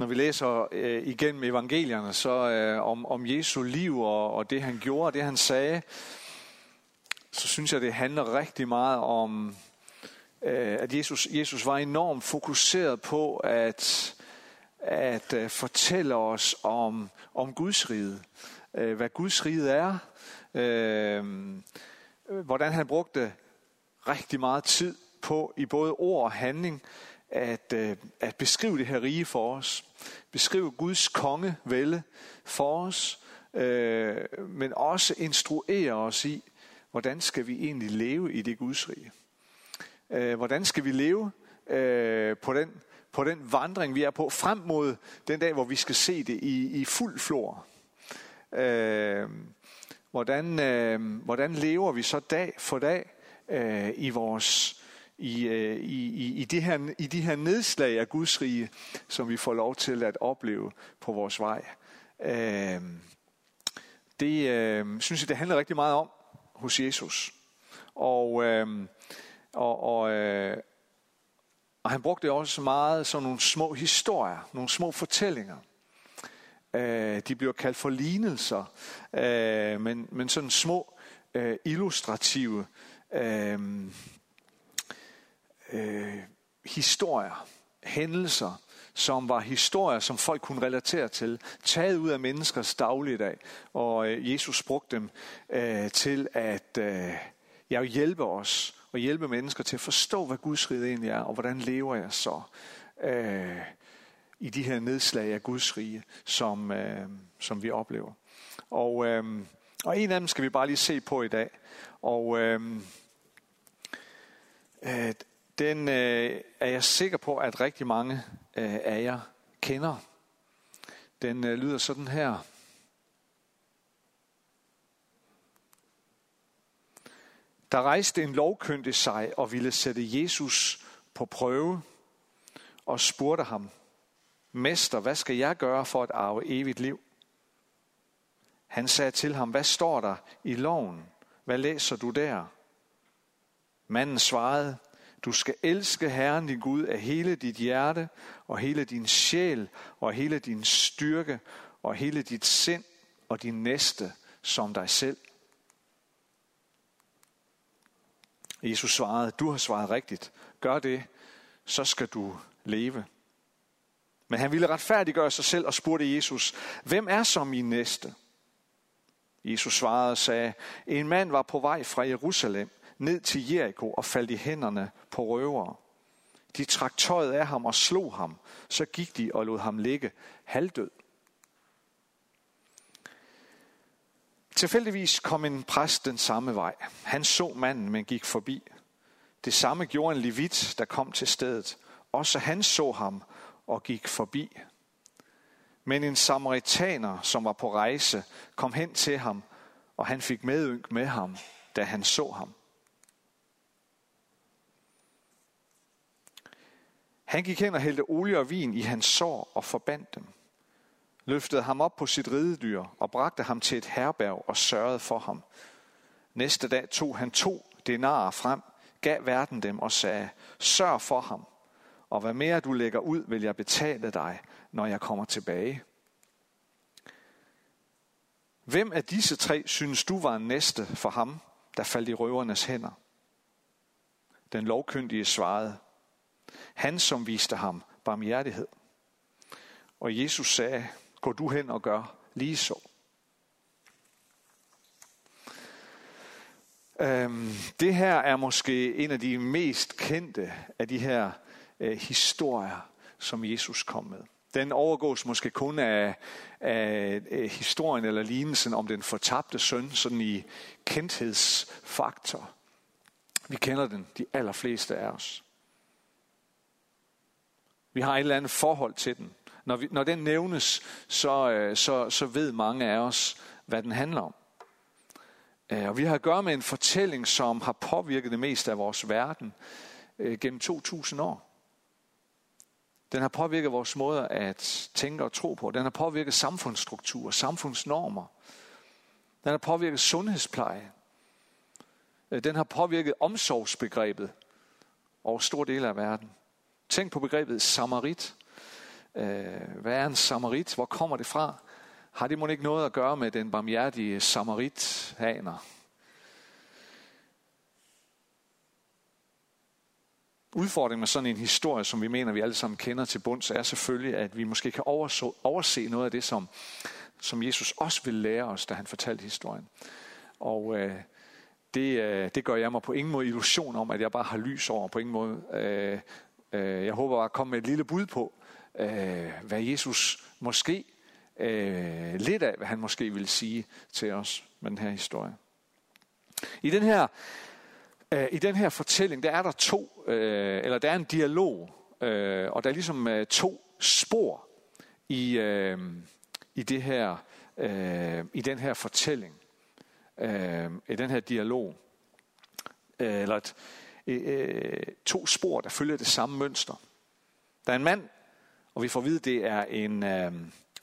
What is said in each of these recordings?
når vi læser øh, igennem evangelierne, så øh, om, om Jesu liv og, og det han gjorde og det han sagde, så synes jeg, det handler rigtig meget om, øh, at Jesus, Jesus var enormt fokuseret på at, at øh, fortælle os om, om Guds rige. Øh, hvad Guds rige er. Øh, hvordan han brugte rigtig meget tid på i både ord og handling at, øh, at beskrive det her rige for os. Beskrive Guds kongevælde for os, øh, men også instruere os i, hvordan skal vi egentlig leve i det Guds rige. Øh, hvordan skal vi leve øh, på, den, på den vandring, vi er på, frem mod den dag, hvor vi skal se det i, i fuld flor. Øh, hvordan, øh, hvordan lever vi så dag for dag øh, i vores Øh, i, i, i, i, de her, i de her nedslag af Guds rige, som vi får lov til at opleve på vores vej. Øh, det øh, synes jeg, det handler rigtig meget om hos Jesus. Og, øh, og, og, øh, og han brugte også meget sådan nogle små historier, nogle små fortællinger. Øh, de bliver kaldt for lignelser, øh, men, men sådan små øh, illustrative øh, øh, historier, hændelser, som var historier, som folk kunne relatere til, taget ud af menneskers dagligdag. Og øh, Jesus brugte dem øh, til at øh, ja, hjælpe os og hjælpe mennesker til at forstå, hvad Guds rige egentlig er, og hvordan lever jeg så øh, i de her nedslag af Guds rige, som, øh, som vi oplever. Og, øh, og en af dem skal vi bare lige se på i dag. Og øh, øh, den øh, er jeg sikker på, at rigtig mange øh, af jer kender. Den øh, lyder sådan her. Der rejste en lovkyndig sig og ville sætte Jesus på prøve og spurgte ham, Mester, hvad skal jeg gøre for at arve evigt liv? Han sagde til ham, hvad står der i loven? Hvad læser du der? Manden svarede, du skal elske Herren din Gud af hele dit hjerte og hele din sjæl og hele din styrke og hele dit sind og din næste som dig selv. Jesus svarede, du har svaret rigtigt. Gør det, så skal du leve. Men han ville retfærdiggøre sig selv og spurgte Jesus, hvem er så min næste? Jesus svarede og sagde, en mand var på vej fra Jerusalem ned til Jericho og faldt i hænderne på røvere. De trak tøjet af ham og slog ham. Så gik de og lod ham ligge halvdød. Tilfældigvis kom en præst den samme vej. Han så manden, men gik forbi. Det samme gjorde en levit, der kom til stedet. Også han så ham og gik forbi. Men en samaritaner, som var på rejse, kom hen til ham, og han fik medynk med ham, da han så ham. Han gik hen og hældte olie og vin i hans sår og forbandt dem. Løftede ham op på sit ridedyr og bragte ham til et herberg og sørgede for ham. Næste dag tog han to denarer frem, gav verden dem og sagde, sørg for ham, og hvad mere du lægger ud, vil jeg betale dig, når jeg kommer tilbage. Hvem af disse tre synes du var en næste for ham, der faldt i røvernes hænder? Den lovkyndige svarede, han, som viste ham barmhjertighed. Og Jesus sagde, gå du hen og gør lige så. Øhm, det her er måske en af de mest kendte af de her øh, historier, som Jesus kom med. Den overgås måske kun af, af, af historien eller lignelsen om den fortabte søn, sådan i kendthedsfaktor. Vi kender den, de allerfleste af os. Vi har et eller andet forhold til den. Når, vi, når den nævnes, så, øh, så, så ved mange af os, hvad den handler om. Øh, og vi har at gøre med en fortælling, som har påvirket det meste af vores verden øh, gennem 2000 år. Den har påvirket vores måde at tænke og tro på. Den har påvirket samfundsstrukturer, samfundsnormer. Den har påvirket sundhedspleje. Den har påvirket omsorgsbegrebet over store dele af verden. Tænk på begrebet samarit. Øh, hvad er en samarit? Hvor kommer det fra? Har det må ikke noget at gøre med den barmhjertige samaritaner? Udfordringen med sådan en historie, som vi mener, vi alle sammen kender til bunds, er selvfølgelig, at vi måske kan overse, overse noget af det, som, som Jesus også vil lære os, da han fortalte historien. Og øh, det, øh, det gør jeg mig på ingen måde illusion om, at jeg bare har lys over. På ingen måde. Øh, øh, jeg håber at komme med et lille bud på, øh, hvad Jesus måske, øh, lidt af, hvad han måske vil sige til os med den her historie. I den her, øh, i den her fortælling, der er der to, øh, eller der er en dialog, øh, og der er ligesom øh, to spor i, øh, i, det her, øh, i den her fortælling, øh, i den her dialog. Øh, eller et, Øh, øh, to spor, der følger det samme mønster. Der er en mand, og vi får at vide, det er en, øh,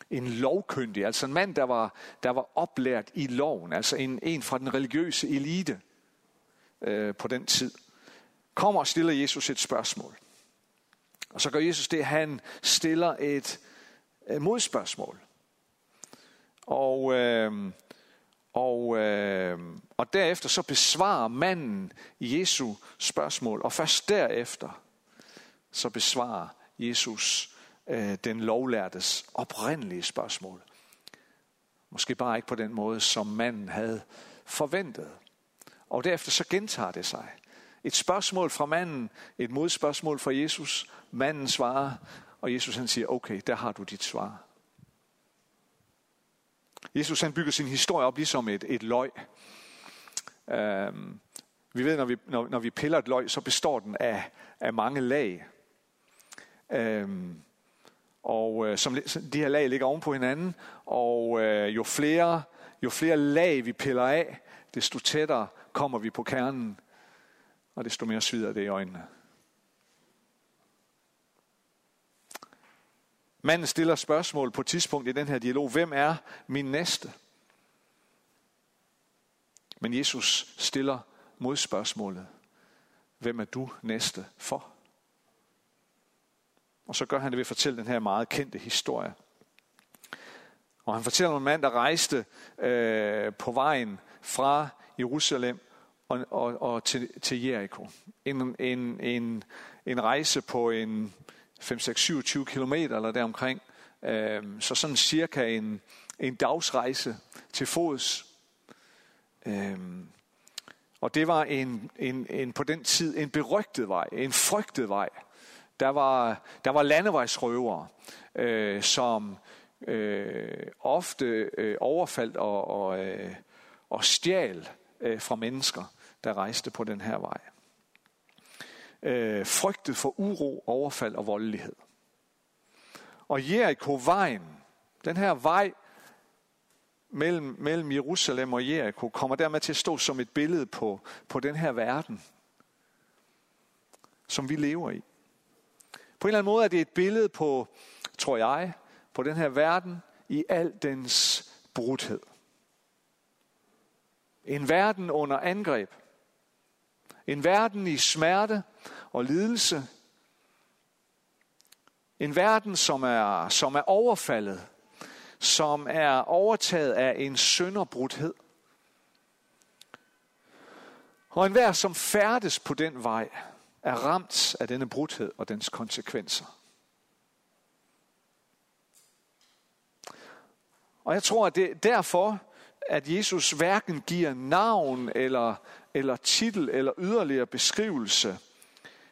en lovkyndig, altså en mand, der var, der var oplært i loven, altså en, en fra den religiøse elite øh, på den tid, kommer og stiller Jesus et spørgsmål. Og så gør Jesus det, han stiller et øh, modspørgsmål. Og, øh, og, øh, og derefter så besvarer manden Jesu spørgsmål, og først derefter så besvarer Jesus øh, den lovlærtes oprindelige spørgsmål. Måske bare ikke på den måde, som manden havde forventet. Og derefter så gentager det sig. Et spørgsmål fra manden, et modspørgsmål fra Jesus. Manden svarer, og Jesus han siger, okay, der har du dit svar. Jesus han bygger sin historie op ligesom et, et løg. Øhm, vi ved, når vi, når, når vi piller et løg, så består den af, af mange lag. Øhm, og øh, som de her lag ligger oven på hinanden, og øh, jo flere jo flere lag vi piller af, desto tættere kommer vi på kernen, og desto mere svider det i øjnene. Manden stiller spørgsmål på et tidspunkt i den her dialog. Hvem er min næste? Men Jesus stiller modspørgsmålet. Hvem er du næste for? Og så gør han det ved at fortælle den her meget kendte historie. Og han fortæller om en mand, der rejste øh, på vejen fra Jerusalem og, og, og til, til Jericho. En, en, en, en rejse på en 5-6-27 km eller deromkring. Øh, så sådan cirka en, en dagsrejse til fods. Øh, og det var en, en, en, på den tid en berygtet vej, en frygtet vej. Der var, der var landevejsrøvere, øh, som øh, ofte øh, overfaldt og, og, øh, og stjal øh, fra mennesker, der rejste på den her vej. Øh, frygtet for uro, overfald og voldelighed. Og Jericho-vejen, den her vej mellem, mellem Jerusalem og Jericho, kommer dermed til at stå som et billede på, på den her verden, som vi lever i. På en eller anden måde er det et billede på, tror jeg, på den her verden i al dens brudhed. En verden under angreb. En verden i smerte og lidelse. En verden, som er, som er overfaldet, som er overtaget af en sønderbrudhed. Og enhver, som færdes på den vej, er ramt af denne brudhed og dens konsekvenser. Og jeg tror, at det er derfor, at Jesus hverken giver navn eller, eller titel eller yderligere beskrivelse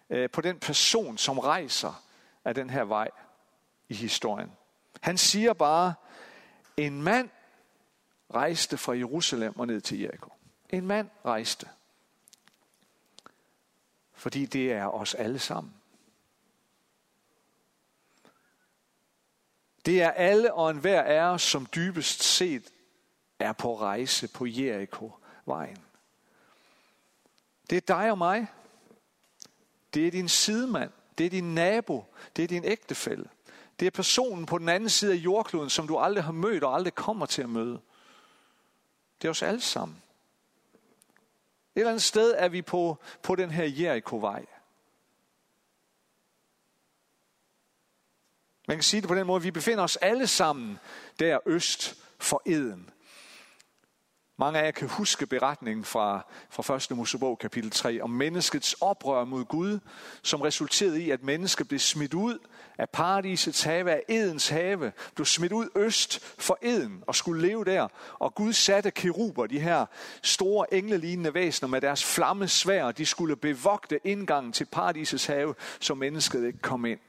Øh, på den person, som rejser af den her vej i historien. Han siger bare, en mand rejste fra Jerusalem og ned til Jericho. En mand rejste. Fordi det er os alle sammen. Det er alle og enhver af os, som dybest set er på rejse på Jericho-vejen. Det er dig og mig. Det er din sidemand. Det er din nabo. Det er din ægtefælle. Det er personen på den anden side af jordkloden, som du aldrig har mødt og aldrig kommer til at møde. Det er os alle sammen. Et eller andet sted er vi på, på den her Jericho-vej. Man kan sige det på den måde, at vi befinder os alle sammen der øst for Eden. Mange af jer kan huske beretningen fra, fra 1. Mosebog kapitel 3 om menneskets oprør mod Gud, som resulterede i, at mennesket blev smidt ud af paradisets have, af Edens have, blev smidt ud øst for Eden og skulle leve der. Og Gud satte keruber, de her store englelignende væsener med deres flammesvær, de skulle bevogte indgangen til paradisets have, så mennesket ikke kom ind.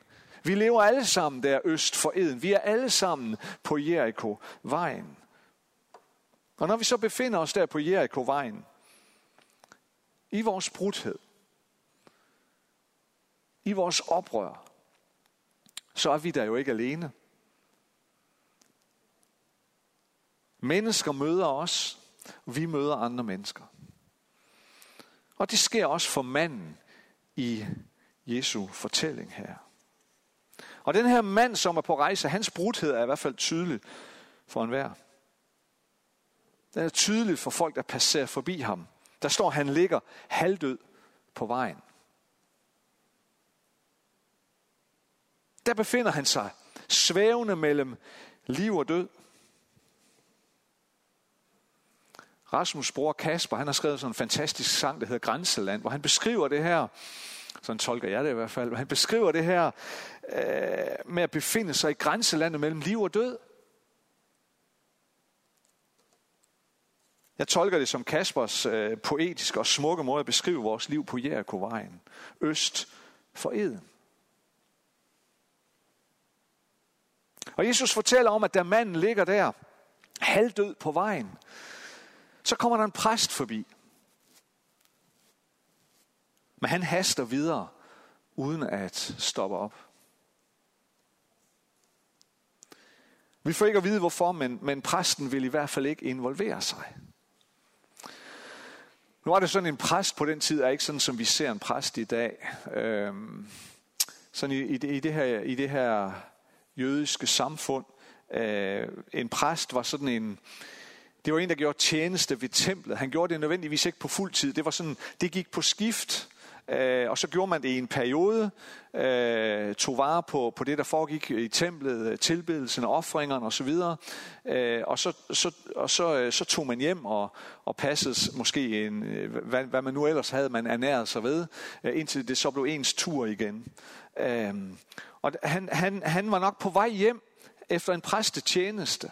Vi lever alle sammen der øst for Eden. Vi er alle sammen på Jericho-vejen. Og når vi så befinder os der på Jericho-vejen, i vores brudhed, i vores oprør, så er vi der jo ikke alene. Mennesker møder os, og vi møder andre mennesker. Og det sker også for manden i Jesu fortælling her. Og den her mand, som er på rejse, hans brudhed er i hvert fald tydelig for enhver. Den er tydelig for folk, der passerer forbi ham. Der står, at han ligger halvdød på vejen. Der befinder han sig svævende mellem liv og død. Rasmus' bror Kasper, han har skrevet sådan en fantastisk sang, der hedder Grænseland, hvor han beskriver det her, sådan tolker jeg det i hvert fald, han beskriver det her øh, med at befinde sig i grænselandet mellem liv og død. Jeg tolker det som Kaspers øh, poetiske og smukke måde at beskrive vores liv på Jerichovejen, øst for Eden. Og Jesus fortæller om, at da manden ligger der, halvdød på vejen, så kommer der en præst forbi. Men han haster videre, uden at stoppe op. Vi får ikke at vide hvorfor, men, men præsten vil i hvert fald ikke involvere sig. Nu var det sådan en præst på den tid, er ikke sådan, som vi ser en præst i dag. Øhm, sådan i, i, det, i, det her, i det her jødiske samfund. Øh, en præst var sådan en, det var en, der gjorde tjeneste ved templet. Han gjorde det nødvendigvis ikke på fuld tid. Det var sådan, det gik på skift. Øh, og så gjorde man det i en periode, øh, tog vare på, på det, der foregik i templet, øh, tilbedelsen og offringerne osv. Øh, og så, så, og så, øh, så tog man hjem og, og passede måske en, øh, hvad, hvad man nu ellers havde, man ernæret sig ved, indtil det så blev ens tur igen. Øh, og han, han, han var nok på vej hjem efter en præstetjeneste.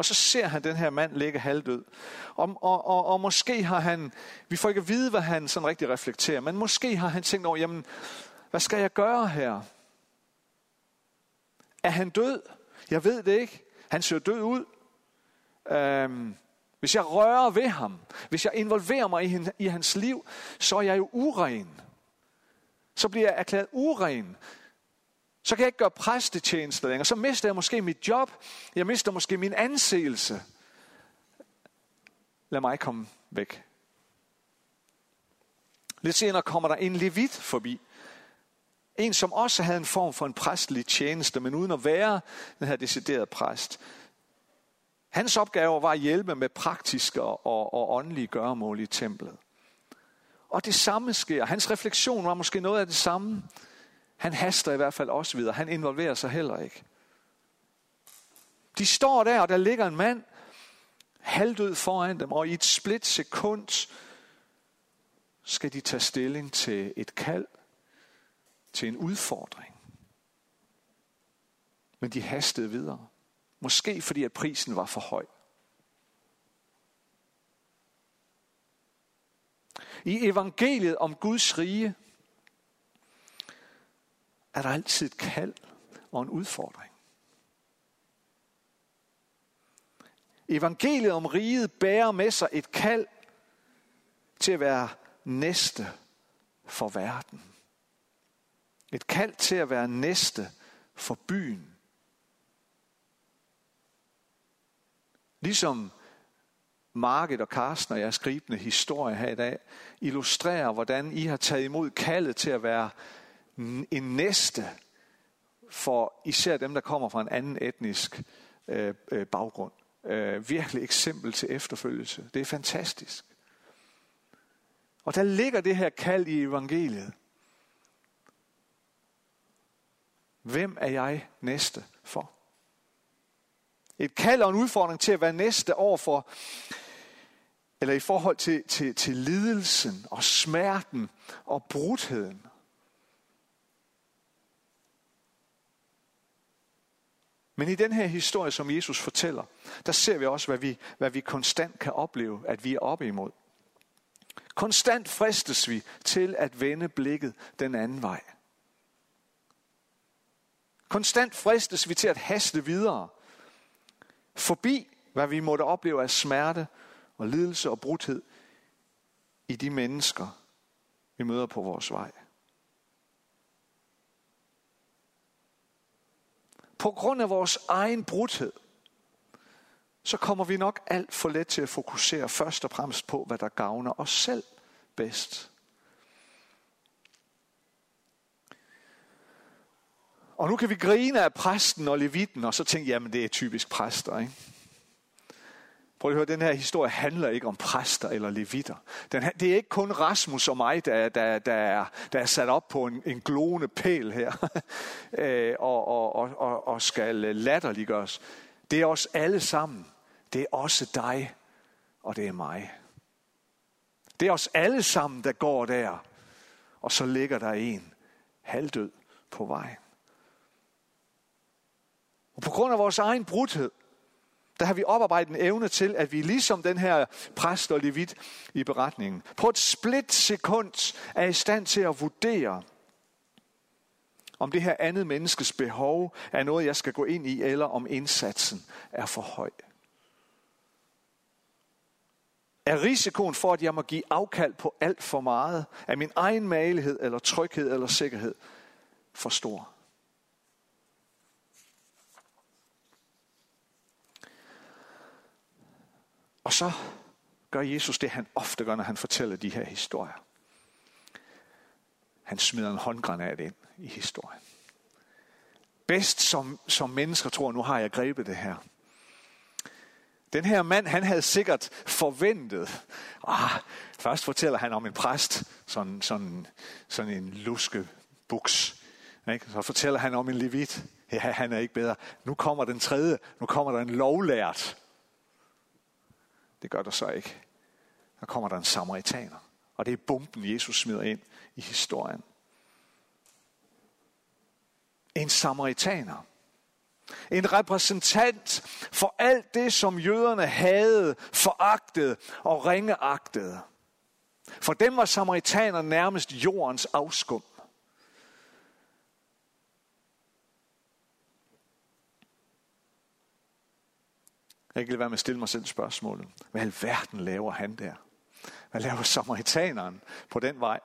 Og så ser han den her mand ligge halvdød. Og, og, og, og måske har han, vi får ikke at vide, hvad han sådan rigtig reflekterer, men måske har han tænkt over, jamen, hvad skal jeg gøre her? Er han død? Jeg ved det ikke. Han ser død ud. Øhm, hvis jeg rører ved ham, hvis jeg involverer mig i, i hans liv, så er jeg jo uren. Så bliver jeg erklæret uren. Så kan jeg ikke gøre præstetjeneste længere. Så mister jeg måske mit job. Jeg mister måske min anseelse. Lad mig komme væk. Lidt senere kommer der en levit forbi. En, som også havde en form for en præstelig tjeneste, men uden at være den her deciderede præst. Hans opgave var at hjælpe med praktiske og, og åndelige gøremål i templet. Og det samme sker. Hans refleksion var måske noget af det samme. Han haster i hvert fald også videre. Han involverer sig heller ikke. De står der, og der ligger en mand, halvdød foran dem, og i et split sekund skal de tage stilling til et kald, til en udfordring. Men de hastede videre. Måske fordi, at prisen var for høj. I evangeliet om Guds rige er der altid et kald og en udfordring. Evangeliet om riget bærer med sig et kald til at være næste for verden. Et kald til at være næste for byen. Ligesom Market og Karsten og jeres skribende historie her i dag illustrerer, hvordan I har taget imod kaldet til at være en næste for især dem, der kommer fra en anden etnisk øh, øh, baggrund. Øh, virkelig eksempel til efterfølgelse. Det er fantastisk. Og der ligger det her kald i evangeliet. Hvem er jeg næste for? Et kald og en udfordring til at være næste over for, eller i forhold til, til, til lidelsen og smerten og brudheden. Men i den her historie, som Jesus fortæller, der ser vi også, hvad vi, hvad vi konstant kan opleve, at vi er oppe imod. Konstant fristes vi til at vende blikket den anden vej. Konstant fristes vi til at haste videre, forbi hvad vi måtte opleve af smerte og lidelse og brudhed i de mennesker, vi møder på vores vej. På grund af vores egen brudhed, så kommer vi nok alt for let til at fokusere først og fremmest på, hvad der gavner os selv bedst. Og nu kan vi grine af præsten og levitten, og så tænke, jamen det er typisk præster, ikke? Prøv at høre, den her historie handler ikke om præster eller levitter. Den, det er ikke kun Rasmus og mig, der, der, der, er, der er sat op på en, en glående pæl her, øh, og, og, og, og skal latterliggøres. Det er os alle sammen. Det er også dig, og det er mig. Det er os alle sammen, der går der, og så ligger der en halvdød på vejen. Og på grund af vores egen brudhed, der har vi oparbejdet en evne til, at vi ligesom den her præst og levit i beretningen, på et split sekund er i stand til at vurdere, om det her andet menneskes behov er noget, jeg skal gå ind i, eller om indsatsen er for høj. Er risikoen for, at jeg må give afkald på alt for meget af min egen malighed, eller tryghed, eller sikkerhed, for stor? Og så gør Jesus det, han ofte gør, når han fortæller de her historier. Han smider en håndgranat ind i historien. Bedst som, som mennesker tror, nu har jeg grebet det her. Den her mand, han havde sikkert forventet. Ah, først fortæller han om en præst, sådan, sådan, sådan en luske buks. Ikke? Så fortæller han om en levit. Ja, han er ikke bedre. Nu kommer den tredje. Nu kommer der en lovlært. Det gør der så ikke. Der kommer der en samaritaner. Og det er bomben, Jesus smider ind i historien. En samaritaner. En repræsentant for alt det, som jøderne havde, foragtet og ringeagtede. For dem var samaritaner nærmest jordens afskum. Jeg kan ikke være med at stille mig selv spørgsmålet. Hvad i verden laver han der? Hvad laver samaritaneren på den vej?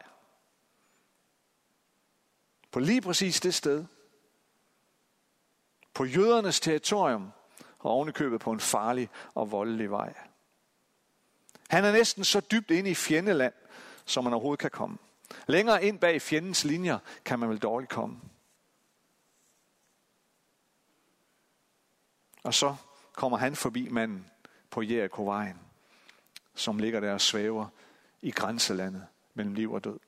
På lige præcis det sted. På jødernes territorium og ovenikøbet på en farlig og voldelig vej. Han er næsten så dybt inde i fjendeland, som man overhovedet kan komme. Længere ind bag fjendens linjer kan man vel dårligt komme. Og så kommer han forbi manden på Jerichovejen, som ligger der og svæver i grænselandet mellem liv og død.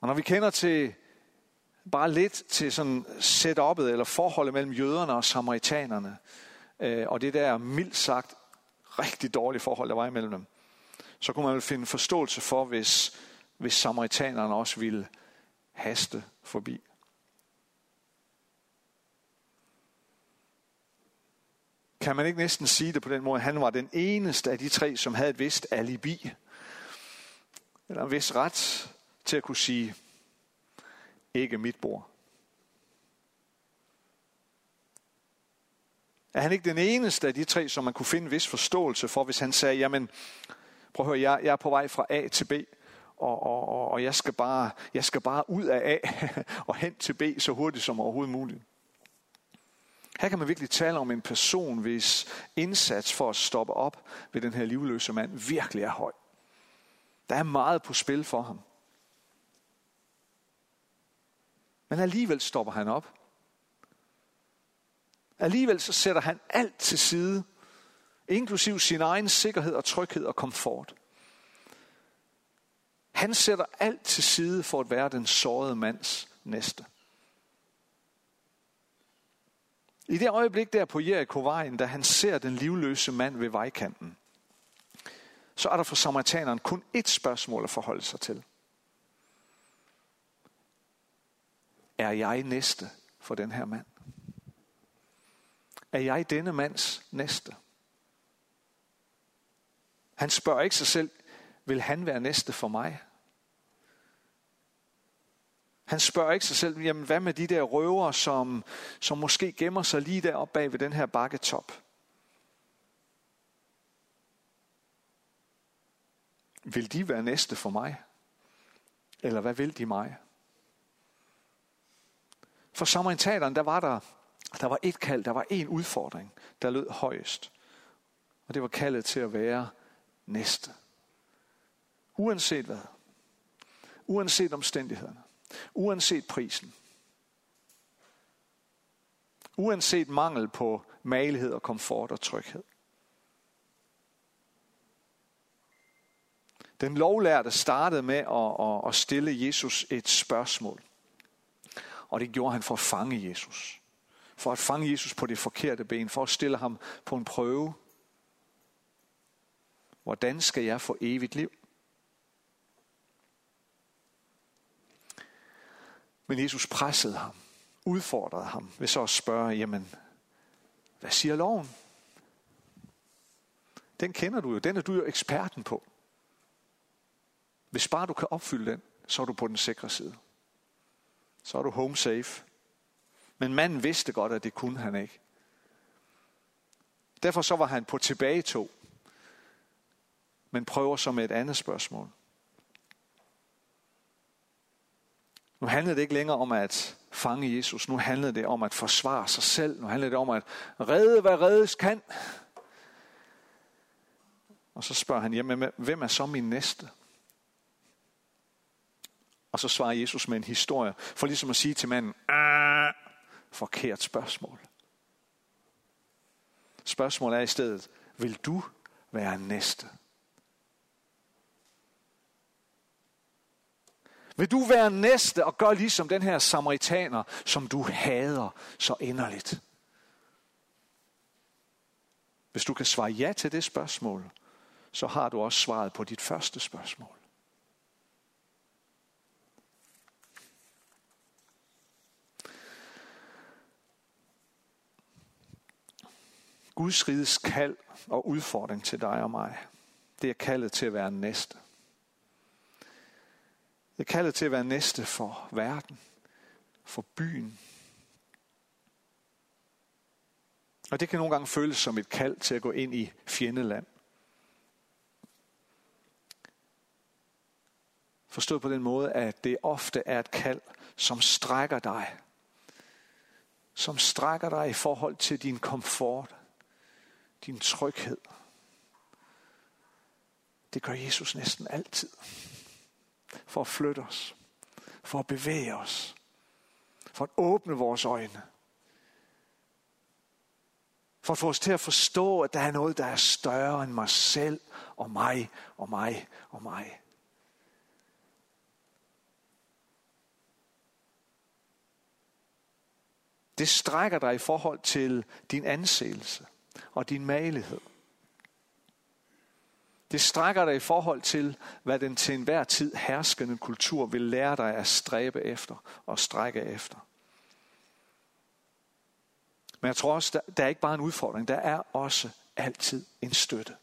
Og når vi kender til bare lidt til sådan setup'et eller forholdet mellem jøderne og samaritanerne, øh, og det der mildt sagt rigtig dårlige forhold, der var imellem dem, så kunne man vel finde forståelse for, hvis, hvis samaritanerne også ville haste forbi. Kan man ikke næsten sige det på den måde, han var den eneste af de tre, som havde et vist alibi, eller en vis ret til at kunne sige, ikke mit bord. Er han ikke den eneste af de tre, som man kunne finde en vis forståelse for, hvis han sagde, jamen, prøv at høre, jeg, jeg er på vej fra A til B, og, og, og jeg, skal bare, jeg skal bare ud af A og hen til B så hurtigt som overhovedet muligt. Her kan man virkelig tale om en person, hvis indsats for at stoppe op ved den her livløse mand virkelig er høj. Der er meget på spil for ham. Men alligevel stopper han op. Alligevel så sætter han alt til side, inklusiv sin egen sikkerhed og tryghed og komfort. Han sætter alt til side for at være den sårede mands næste. I det øjeblik der på Jericho-vejen, da han ser den livløse mand ved vejkanten, så er der for samaritaneren kun ét spørgsmål at forholde sig til. Er jeg næste for den her mand? Er jeg denne mands næste? Han spørger ikke sig selv, vil han være næste for mig? Han spørger ikke sig selv, jamen hvad med de der røver, som, som måske gemmer sig lige deroppe bag ved den her bakketop? Vil de være næste for mig? Eller hvad vil de mig? For samaritanerne, der var der, der var et kald, der var en udfordring, der lød højest. Og det var kaldet til at være næste. Uanset hvad. Uanset omstændighederne. Uanset prisen. Uanset mangel på malighed og komfort og tryghed. Den lovlærte startede med at, at stille Jesus et spørgsmål. Og det gjorde han for at fange Jesus. For at fange Jesus på det forkerte ben. For at stille ham på en prøve. Hvordan skal jeg få evigt liv? Men Jesus pressede ham, udfordrede ham ved så at spørge, jamen, hvad siger loven? Den kender du jo, den er du jo eksperten på. Hvis bare du kan opfylde den, så er du på den sikre side. Så er du home safe. Men manden vidste godt, at det kunne han ikke. Derfor så var han på tilbagetog. Men prøver så med et andet spørgsmål. Nu handlede det ikke længere om at fange Jesus. Nu handlede det om at forsvare sig selv. Nu handlede det om at redde, hvad reddes kan. Og så spørger han, jamen, hvem er så min næste? Og så svarer Jesus med en historie, for ligesom at sige til manden, ah, forkert spørgsmål. Spørgsmålet er i stedet, vil du være næste? Vil du være næste og gøre ligesom den her samaritaner, som du hader så inderligt? Hvis du kan svare ja til det spørgsmål, så har du også svaret på dit første spørgsmål. Guds riges kald og udfordring til dig og mig, det er kaldet til at være næste. Det er kaldet til at være næste for verden, for byen. Og det kan nogle gange føles som et kald til at gå ind i fjendeland. Forstået på den måde, at det ofte er et kald, som strækker dig. Som strækker dig i forhold til din komfort, din tryghed. Det gør Jesus næsten altid for at flytte os, for at bevæge os, for at åbne vores øjne, for at få os til at forstå, at der er noget, der er større end mig selv og mig og mig og mig. Det strækker dig i forhold til din anseelse og din malighed. Det strækker dig i forhold til, hvad den til enhver tid herskende kultur vil lære dig at stræbe efter og strække efter. Men jeg tror også, der, der er ikke bare en udfordring, der er også altid en støtte.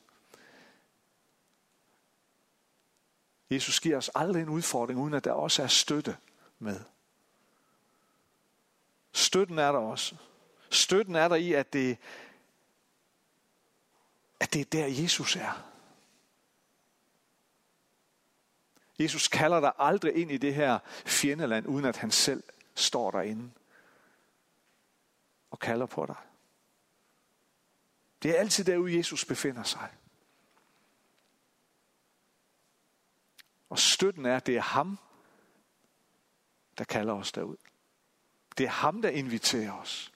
Jesus giver os aldrig en udfordring, uden at der også er støtte med. Støtten er der også. Støtten er der i, at det, at det er der, Jesus er. Jesus kalder dig aldrig ind i det her fjendeland, uden at han selv står derinde og kalder på dig. Det er altid derude, Jesus befinder sig. Og støtten er, at det er ham, der kalder os derud. Det er ham, der inviterer os.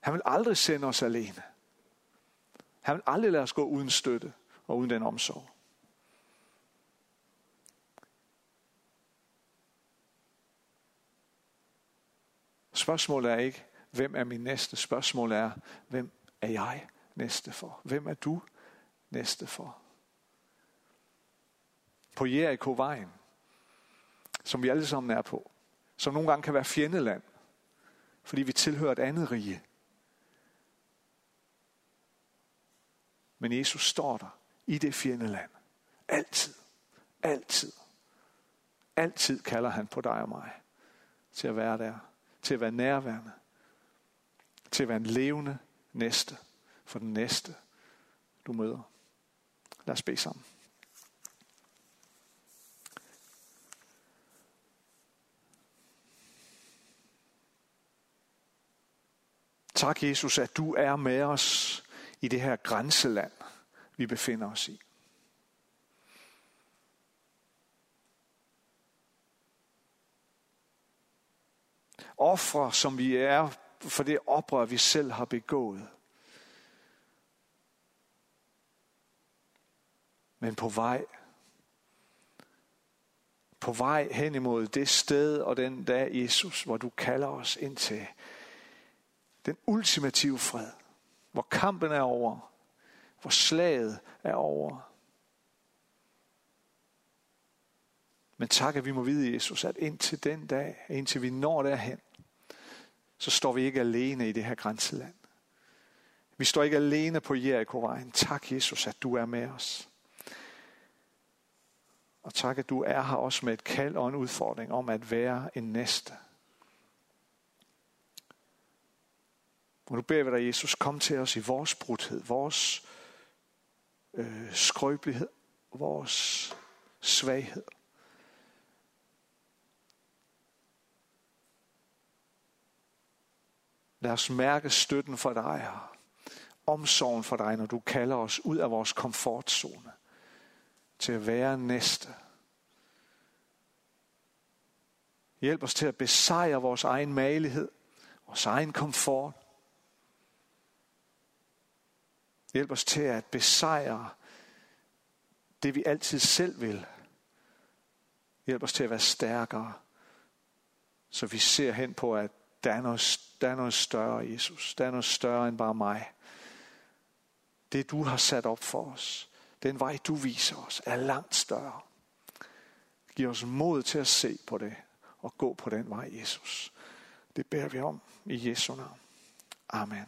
Han vil aldrig sende os alene. Han vil aldrig lade os gå uden støtte og uden den omsorg. Spørgsmålet er ikke, hvem er min næste? Spørgsmålet er, hvem er jeg næste for? Hvem er du næste for? På Jericho-vejen, som vi alle sammen er på, som nogle gange kan være fjendeland, fordi vi tilhører et andet rige. Men Jesus står der i det fjendeland. Altid. Altid. Altid kalder han på dig og mig til at være der. Til at være nærværende. Til at være en levende næste for den næste, du møder. Lad os bede sammen. Tak, Jesus, at du er med os i det her grænseland, vi befinder os i. Ofre, som vi er for det oprør, vi selv har begået. Men på vej, på vej hen imod det sted og den dag, Jesus, hvor du kalder os ind til den ultimative fred, hvor kampen er over, hvor slaget er over. Men tak, at vi må vide, Jesus, at indtil den dag, indtil vi når derhen, så står vi ikke alene i det her grænseland. Vi står ikke alene på Jericho-vejen. Tak, Jesus, at du er med os. Og tak, at du er her også med et kald og en udfordring om at være en næste. Og nu beder vi dig, Jesus, kom til os i vores brudhed, vores øh, skrøbelighed, vores svaghed. Lad os mærke støtten for dig her. Omsorgen for dig, når du kalder os ud af vores komfortzone til at være næste. Hjælp os til at besejre vores egen malighed, vores egen komfort, Hjælp os til at besejre det, vi altid selv vil. Hjælp os til at være stærkere, så vi ser hen på, at der er noget, der er noget større, Jesus. Der er noget større end bare mig. Det, du har sat op for os, den vej, du viser os, er langt større. Giv os mod til at se på det og gå på den vej, Jesus. Det bærer vi om i Jesu navn. Amen.